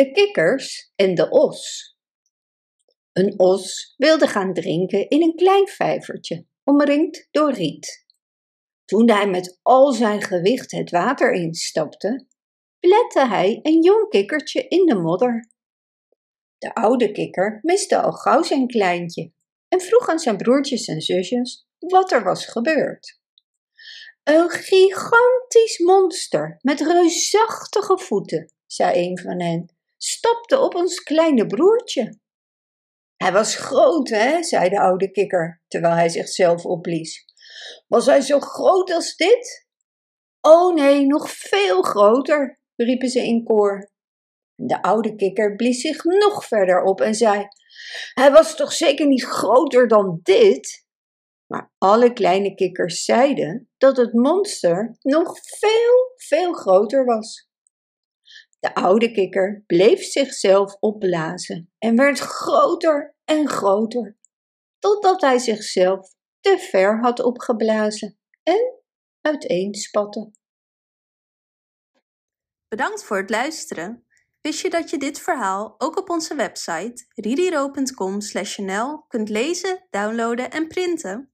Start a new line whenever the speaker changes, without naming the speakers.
De kikkers en de os. Een os wilde gaan drinken in een klein vijvertje, omringd door riet. Toen hij met al zijn gewicht het water instapte, plette hij een jong kikkertje in de modder. De oude kikker miste al gauw zijn kleintje en vroeg aan zijn broertjes en zusjes wat er was gebeurd. Een gigantisch monster met reusachtige voeten, zei een van hen, stapte op ons kleine broertje. Hij was groot, hè, zei de oude kikker, terwijl hij zichzelf opblies. Was hij zo groot als dit? Oh nee, nog veel groter, riepen ze in koor. De oude kikker blies zich nog verder op en zei: Hij was toch zeker niet groter dan dit? Maar alle kleine kikkers zeiden dat het monster nog veel, veel groter was. De oude kikker bleef zichzelf opblazen en werd groter en groter, totdat hij zichzelf te ver had opgeblazen en uiteenspatte.
Bedankt voor het luisteren. Wist je dat je dit verhaal ook op onze website ridiro.com/nl kunt lezen, downloaden en printen?